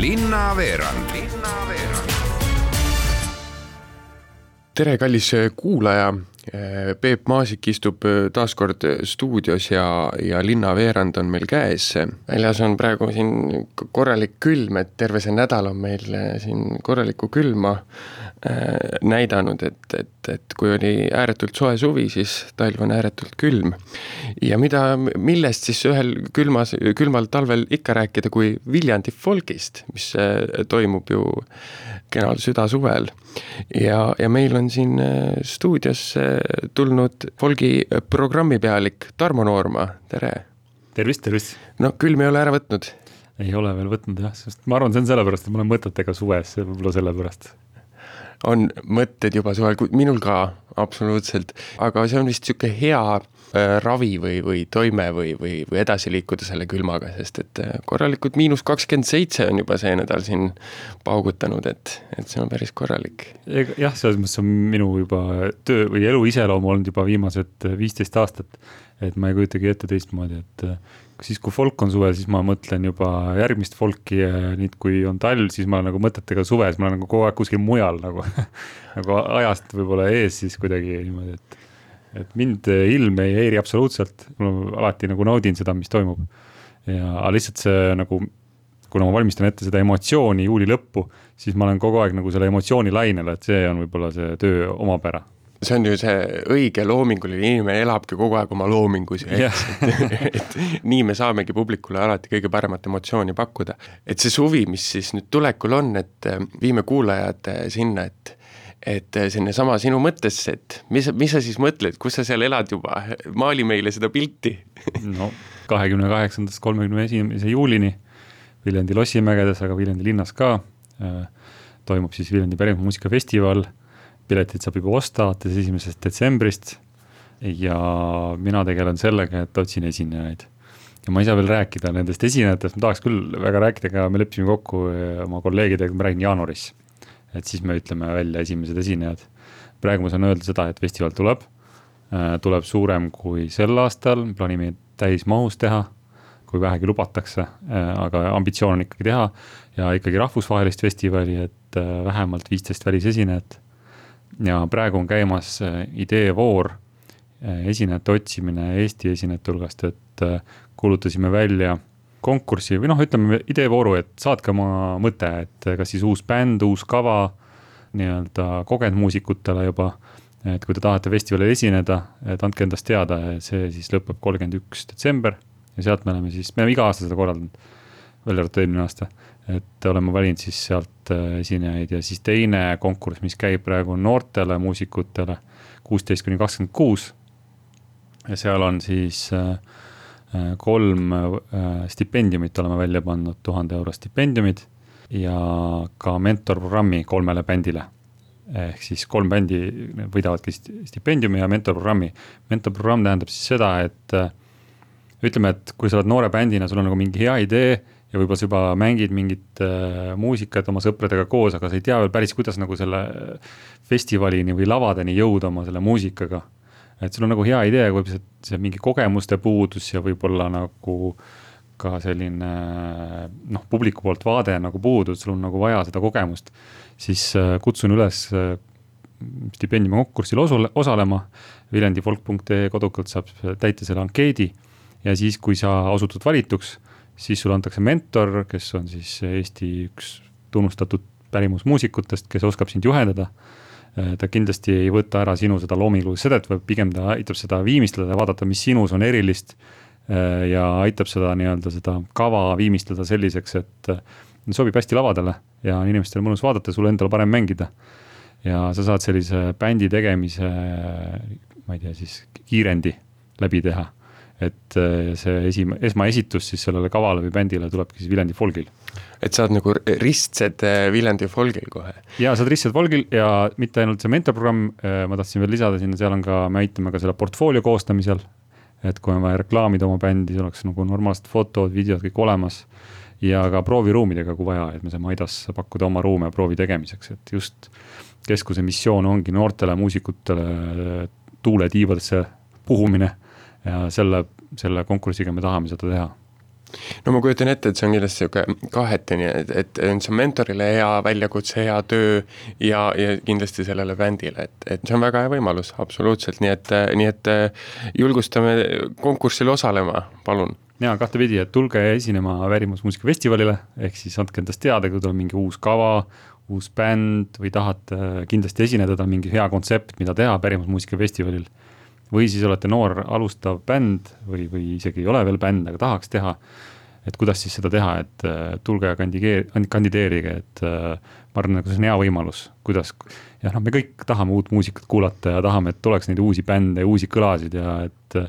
linnaveerand Linnaveerand. tere, kallis kuulaja. Peep Maasik istub taas kord stuudios ja, ja linnaveerand on meil käes. väljas on praegu siin korralik külm, et terve see nädal on meil siin korralikku külma näidanud, et, et, et kui oli ääretult soe suvi, siis talv on ääretult külm. ja mida, millest siis ühel külmas, külmal talvel ikka rääkida, kui Viljandi folgist, mis äh, toimub ju kenal südasuvel. ja, ja meil on siin äh, stuudios tulnud folgi programmipealik Tarmo Noorma, tere! tervist, tervist! no külm ei ole ära võtnud? ei ole veel võtnud jah, sest ma arvan, see on sellepärast, et ma olen mõtetega suves, võib-olla sellepärast on mõtted juba suvel, minul ka absoluutselt, aga see on vist niisugune hea äh, ravi või, või toime või, või, või edasi liikuda selle külmaga, sest et äh, korralikult miinus kakskümmend seitse on juba see nädal siin paugutanud, et, et see on päris korralik. jah, selles mõttes on minu juba töö või elu iseloom olnud juba viimased viisteist aastat, et ma ei kujutagi ette teistmoodi, et siis, kui folk on suvel, siis ma mõtlen juba järgmist folki ja nüüd, kui on talv, siis ma nagu mõtetega suve, siis ma olen nagu kogu aeg kuskil mujal nagu nagu ajast võib-olla ees siis kuidagi niimoodi, et et mind ilm ei häiri absoluutselt, ma alati nagu naudin seda, mis toimub. ja lihtsalt see nagu, kuna ma valmistan ette seda emotsiooni juuli lõppu, siis ma olen kogu aeg nagu selle emotsiooni lainel, et see on võib-olla see töö omapära see on ju see õige loominguline inimene elabki kogu aeg oma loomingus ja et, et nii me saamegi publikule alati kõige paremat emotsiooni pakkuda. et see suvi, mis siis nüüd tulekul on, et äh, viime kuulajad äh, sinna, et et äh, sinnasama sinu mõttesse, et mis, mis sa siis mõtled, kus sa seal elad juba, maali meile seda pilti. No kahekümne kaheksandast kolmekümne esimese juulini Viljandi lossimägedes, aga Viljandi linnas ka toimub siis Viljandi pärimusmuusikafestival piletid saab juba osta alates esimesest detsembrist. ja mina tegelen sellega, et otsin esinejaid. ja ma ei saa veel rääkida nendest esinejatest, ma tahaks küll väga rääkida, aga me leppisime kokku eh, oma kolleegidega, ma räägin jaanuaris. et siis me ütleme välja esimesed esinejad. praegu ma saan öelda seda, et festival tuleb, eh, tuleb suurem kui sel aastal, plaanime täismahus teha kui vähegi lubatakse, eh, aga ambitsioon on ikkagi teha ja ikkagi rahvusvahelist festivali, et vähemalt viisteist välisesinejat ja praegu on käimas äh, ideevoor, äh, esinejate otsimine Eesti esinejate hulgast, et äh, kuulutasime välja konkursi või noh, ütleme ideevooru, et saatke oma mõte, et kas siis uus bänd, uus kava nii-öelda kogenud muusikutele juba. et kui te tahate festivalil esineda, et andke endast teada, see siis lõpeb kolmkümmend üks detsember ja sealt me oleme siis, me oleme iga aasta seda korraldanud, välja arvatud eelmine aasta et oleme valinud siis sealt äh, esinejaid ja siis teine konkurss, mis käib praegu noortele muusikutele, kuusteist kuni kakskümmend kuus. ja seal on siis äh, äh, kolm stipendiumit oleme välja pannud, tuhande euro stipendiumid ja ka mentorprogrammi kolmele bändile. ehk siis kolm bändi võidavadki stipendiumi ja mentorprogrammi. mentorprogramm tähendab siis seda, et ütleme, et kui sa oled noore bändina, sul on nagu mingi hea idee ja võib-olla sa juba mängid mingit äh, muusikat oma sõpradega koos, aga sa ei tea veel päris, kuidas nagu selle festivalini või lavadeni jõuda oma selle muusikaga. et sul on nagu hea idee, aga võib see, mingi kogemuste puudus ja võib-olla nagu ka selline noh, publiku poolt vaade nagu puudus, sul on nagu vaja seda kogemust, siis äh, kutsun üles äh, stipendiumi konkursil osale, osalema. viljandifolk.ee kodukalt saab täita selle ankeedi ja siis, kui sa osutud valituks siis sulle antakse mentor, kes on siis Eesti üks tunnustatud pärimusmuusikutest, kes oskab sind juhendada. ta kindlasti ei võta ära sinu seda loomingulist sedet, vaid pigem ta aitab seda viimistleda ja vaadata, mis sinus on erilist. ja aitab seda nii-öelda seda kava viimistleda selliseks, et sobib hästi lavadele ja on inimestel mõnus vaadata, sul endal parem mängida. ja sa saad sellise bändi tegemise, ma ei tea, siis kiirendi läbi teha et äh, see esim-, esmaesitus siis sellele kavale või bändile tulebki siis Viljandi folgil. et sa oled nagu ristsed äh, Viljandi folgil kohe? jaa, sa oled ristsed folgil ja mitte ainult see mentorprogramm, äh, ma tahtsin veel lisada sinna, seal on ka, me aitame ka selle portfoolio koostamisel. et kui on vaja reklaamida oma bändi, siis oleks nagu normaalsed fotod, videod kõik olemas. ja ka prooviruumidega, kui vaja, et me saame Aidas pakkuda oma ruume proovi tegemiseks, et just keskuse missioon ongi noortele muusikutele tuule tiivadesse puhumine ja selle, selle konkursiga me tahame seda teha. No ma kujutan ette, et see on kindlasti niisugune kahetine, et, et see on mentorile hea väljakutse, hea töö ja, ja kindlasti sellele bändile, et, et see on väga hea võimalus, absoluutselt, nii et, nii et julgustame konkursil osalema, palun. Jaa, kahtepidi, et tulge esinema Värimusmuusikafestivalile, ehk siis andke endast teada, kui tuleb mingi uus kava, uus bänd või tahate kindlasti esineda, tal on mingi hea kontsept, mida teha Pärimusmuusikafestivalil. Või siis olete noor alustav bänd või, või isegi ei ole veel bänd, aga tahaks teha. et kuidas siis seda teha, et tulge ja kandideer-, kandideerige, et ma arvan, et see on hea võimalus, kuidas. jah, noh, me kõik tahame uut muusikat kuulata ja tahame, et oleks neid uusi bände ja uusi kõlasid ja et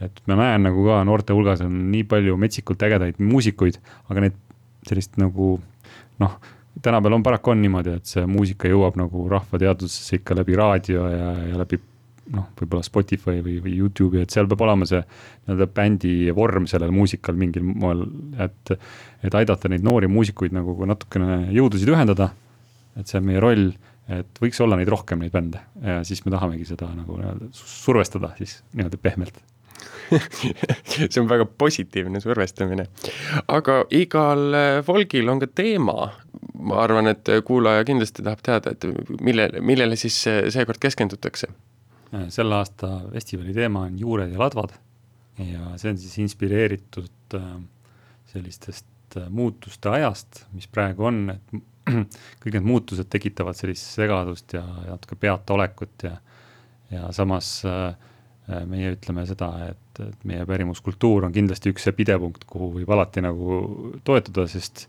et ma näen nagu ka noorte hulgas on nii palju metsikult ägedaid muusikuid, aga neid sellist nagu noh, tänapäeval on paraku on niimoodi, et see muusika jõuab nagu rahvateadvusesse ikka läbi raadio ja, ja läbi noh, võib-olla Spotify või, või Youtube'i, et seal peab olema see nii-öelda bändi vorm sellel muusikal mingil moel, et, et aidata neid noori muusikuid nagu natukene jõudusid ühendada. et see on meie roll, et võiks olla neid rohkem, neid bände ja siis me tahamegi seda nagu nii-öelda survestada siis nii-öelda pehmelt see on väga positiivne survestamine. aga igal folgil on ka teema. ma arvan, et kuulaja kindlasti tahab teada, et millele, millele siis seekord keskendutakse. Selle aasta festivali teema on juured ja ladvad ja see on siis inspireeritud äh, sellistest äh, muutuste ajast, mis praegu on, et kõik need muutused tekitavad sellist segadust ja, natuke peataolekut ja, ja samas äh, Äh, meie ütleme seda, et, et meie pärimuskultuur on kindlasti üks see pidepunkt, kuhu võib alati nagu toetuda, sest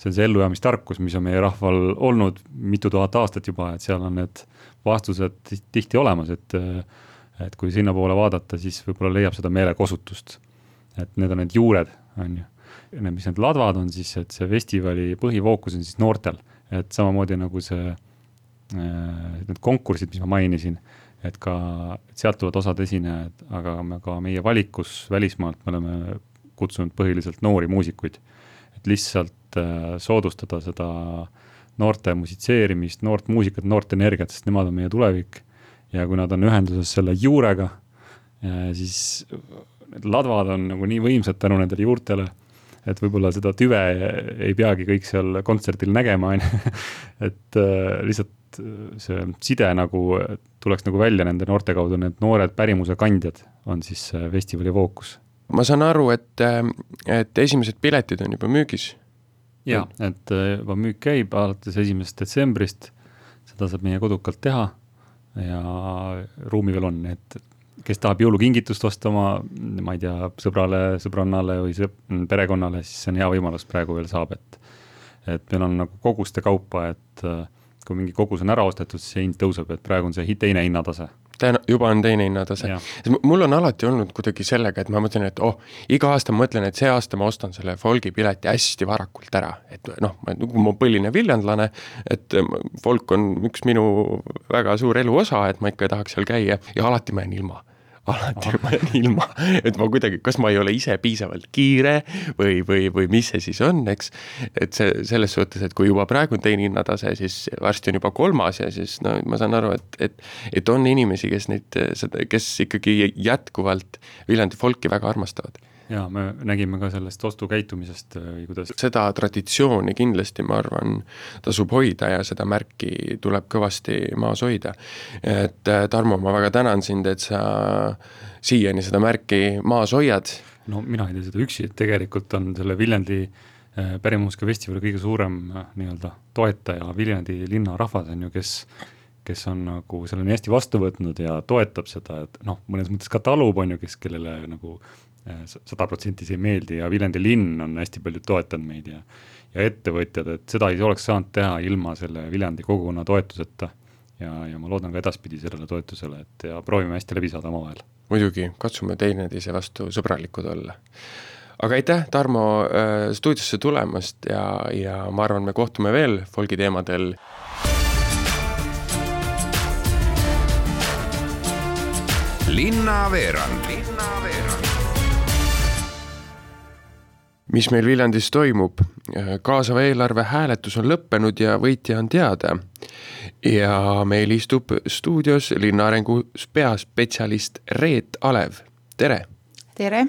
see on see ellujäämistarkus, mis on meie rahval olnud mitu tuhat aastat juba, et seal on need vastused tihti olemas, et et kui sinnapoole vaadata, siis võib-olla leiab seda meelekosutust. et need on need juured, on ju. Need, mis need ladvad on siis, et see festivali põhifookus on siis noortel, et samamoodi nagu see, äh, need konkursid, mis ma mainisin et ka, et sealt tulevad osad esinejad, aga me ka meie valikus välismaalt me oleme kutsunud põhiliselt noori muusikuid. Et lihtsalt äh, soodustada seda noorte musitseerimist, noort muusikat, noort energiat, sest nemad on meie tulevik. ja kui nad on ühenduses selle juurega, äh, siis need ladvad on nagu nii võimsad tänu nendele juurtele, et võib-olla seda tüve ei peagi kõik seal kontserdil nägema, on ju. et äh, lihtsalt see side nagu tuleks nagu välja nende noorte kaudu, need noored pärimuse kandjad on siis festivali fookus. Ma saan aru, et, et esimesed piletid on juba müügis? jaa, et juba müük käib alates esimesest detsembrist, seda saab meie kodukalt teha ja ruumi veel on, et kes tahab jõulukingitust osta oma, ma ei tea, sõbrale, sõbrannale või sõp-, perekonnale, siis see on hea võimalus, praegu veel saab, et et meil on nagu koguste kaupa, et äh, kui mingi kogus on ära ostetud, siis see hind tõuseb, et praegu on see teine hinnatase täna, juba on teine hinnatase. mul on alati olnud kuidagi sellega, et ma mõtlen, et oh, iga aasta ma mõtlen, et see aasta ma ostan selle folgi pileti hästi varakult ära, et noh, ma, kui ma põline viljandlane, et folk on üks minu väga suur eluosa, et ma ikka tahaks seal käia ja alati ma jään ilma alati ma jään ilma, et ma kuidagi, kas ma ei ole ise piisavalt kiire või, või, või mis see siis on, eks. et see selles suhtes, et kui juba praegu on teine hinnatase, siis varsti on juba kolmas ja siis no ma saan aru, et, et, et on inimesi, kes neid, kes ikkagi jätkuvalt Viljandi folki väga armastavad jaa, me nägime ka sellest ostukäitumisest või äh, kuidas seda traditsiooni kindlasti, ma arvan, tasub hoida ja seda märki tuleb kõvasti maas hoida. et äh, Tarmo, ma väga tänan sind, et sa siiani seda märki maas hoiad. no mina ei tee seda üksi, et tegelikult on selle Viljandi äh, pärimuusikafestivali kõige suurem nii-öelda toetaja Viljandi linnarahvas, on ju, kes kes on nagu selle nii hästi vastu võtnud ja toetab seda, et noh, mõnes mõttes ka talub, on ju, kes, kellele nagu sada protsenti see ei meeldi ja Viljandi linn on hästi palju toetanud meid ja ja ettevõtjad, et seda ei oleks saanud teha ilma selle Viljandi kogukonna toetuseta. ja, ja ma loodan ka edaspidi sellele toetusele, et ja proovime hästi läbi saada omavahel. muidugi, katsume teineteise vastu sõbralikud olla. aga aitäh, Tarmo, äh, stuudiosse tulemast ja, ja ma arvan, me kohtume veel folgi teemadel. linnaveerand mis meil Viljandis toimub. kaasava eelarve hääletus on lõppenud ja võitja on teada. ja meil istub stuudios linnaarengu peaspetsialist Reet Alev, tere! tere!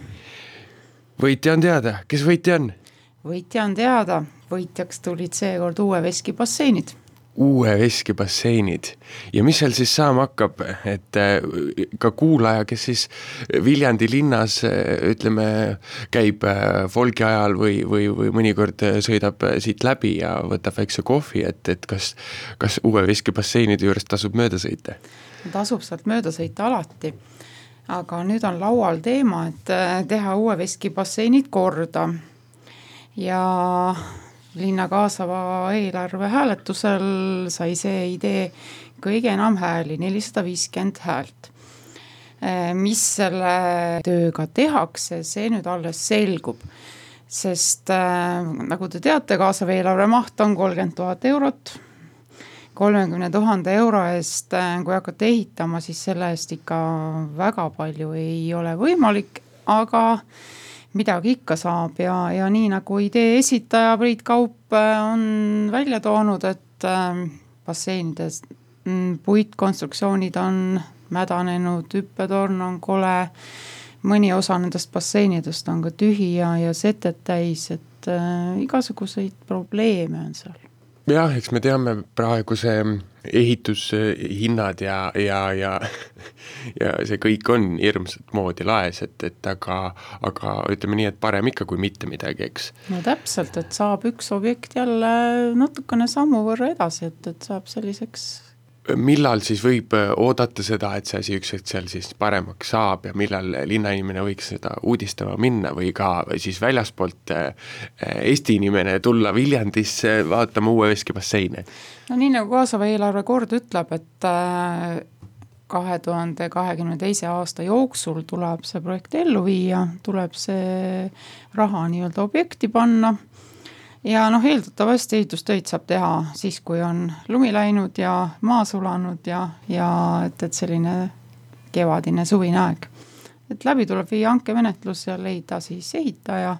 võitja on teada, kes võitja on? võitja on teada, võitjaks tulid seekord Uue Veski basseinid uue veski basseinid ja mis seal siis saama hakkab, et äh, ka kuulaja, kes siis Viljandi linnas äh, ütleme, käib äh, folgi ajal või, või, või mõnikord sõidab siit läbi ja võtab väikse kohvi, et, et kas, kas uue veski basseinide juurest tasub mööda sõita? tasub sealt mööda sõita alati, aga nüüd on laual teema, et teha uue veski basseinid korda. Ja linna kaasava eelarve hääletusel sai see idee kõige enam hääli, nelisada viiskümmend häält. Eh, mis selle tööga tehakse, see nüüd alles selgub, sest äh, nagu te teate, kaasav eelarve maht on kolmkümmend tuhat eurot, kolmekümne tuhande euro eest, äh, kui hakata ehitama, siis selle eest ikka väga palju ei ole võimalik, aga äh, midagi ikka saab ja, ja nii nagu idee esitaja Priit Kaup äh, on välja toonud, et äh, basseinides mm, puitkonstruktsioonid on mädanenud, hüppetorn on kole, mõni osa nendest basseinidest on ka tühi ja, ja setet täis, et äh, igasuguseid probleeme on seal jah, eks me teame praeguse ehitushinnad ja, ja, ja ja see kõik on hirmsat moodi laes, et, et aga, aga ütleme nii, et parem ikka kui mitte midagi, eks. no täpselt, et saab üks objekt jälle natukene sammu võrra edasi, et, et saab selliseks millal siis võib äh, oodata seda, et see asi üks hetk seal siis paremaks saab ja millal linnainimene võiks seda uudistama minna või ka siis väljaspoolt äh, Eesti inimene tulla Viljandisse vaatama uue veski basseine? no nii nagu kaasava eelarve kord ütleb, et äh, kahe tuhande kahekümne teise aasta jooksul tuleb see projekt ellu viia, tuleb see raha nii-öelda objekti panna ja noh, eeldatavasti ehitustöid saab teha siis, kui on lumi läinud ja maa sulanud ja, ja et, et selline kevadine, suvine aeg. et läbi tuleb viia hankemenetlus ja leida siis ehitaja.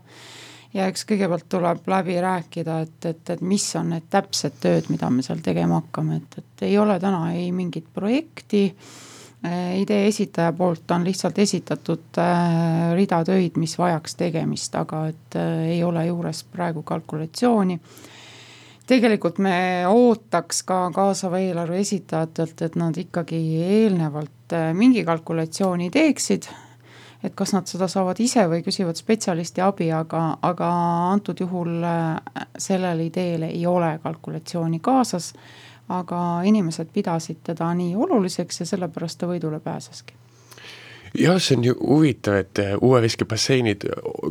Ja eks kõigepealt tuleb läbi rääkida, et, et, et mis on need täpsed tööd, mida me seal tegema hakkame, et, et ei ole täna ei mingit projekti idee esitaja poolt on lihtsalt esitatud äh, rida töid, mis vajaks tegemist, aga et äh, ei ole juures praegu kalkulatsiooni. tegelikult me ootaks ka kaasava eelarve esitajatelt, et nad ikkagi eelnevalt mingi kalkulatsiooni teeksid, et kas nad seda saavad ise või küsivad spetsialisti abi, aga, aga antud juhul sellele ideele ei ole kalkulatsiooni kaasas aga inimesed pidasid teda nii oluliseks ja sellepärast ta võidule pääseski jah, see on ju huvitav, et äh, uue veski basseinid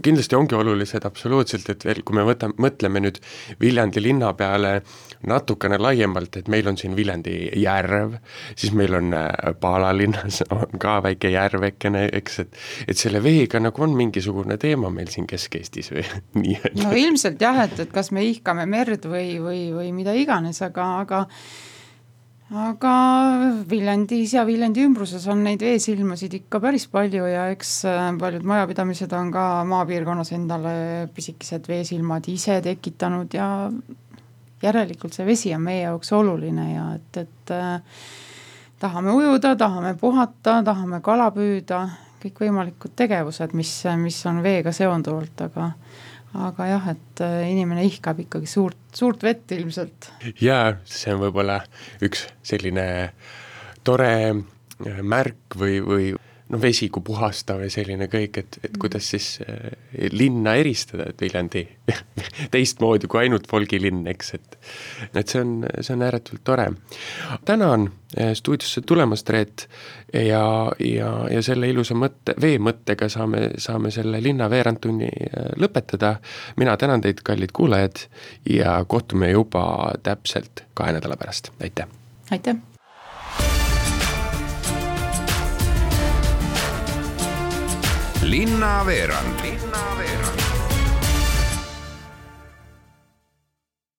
kindlasti ongi olulised absoluutselt, et veel, kui me võtame, mõtleme nüüd Viljandi linna peale natukene laiemalt, et meil on siin Viljandi järv, siis meil on äh, Paala linnas on ka väike järvekene, eks, et et selle veega nagu on mingisugune teema meil siin Kesk-Eestis või nii-öelda. no ilmselt jah, et, et kas me ihkame merd või, või, või mida iganes, aga, aga aga Viljandis ja Viljandi ümbruses on neid veesilmasid ikka päris palju ja eks äh, paljud majapidamised on ka maapiirkonnas endale pisikesed veesilmad ise tekitanud ja järelikult see vesi on meie jaoks oluline ja et, et äh, tahame ujuda, tahame puhata, tahame kala püüda, kõikvõimalikud tegevused, mis, mis on veega seonduvalt, aga aga jah, et äh, inimene ihkab ikkagi suurt, suurt vett ilmselt. jaa, see on võib-olla üks selline tore äh, märk või, või noh, vesi kui puhastav ja selline kõik, et, et mm. kuidas siis äh, linna eristada, et Viljandi teistmoodi kui ainult folgilinn, eks, et et see on, see on ääretult tore. tänan äh, stuudiosse tulemast, Reet, ja, ja, ja selle ilusa mõtte, veemõttega saame, saame selle linna veerandtunni äh, lõpetada. mina tänan teid, kallid kuulajad, ja kohtume juba täpselt kahe nädala pärast, aitäh! aitäh! Linnaveerand. linnaveerand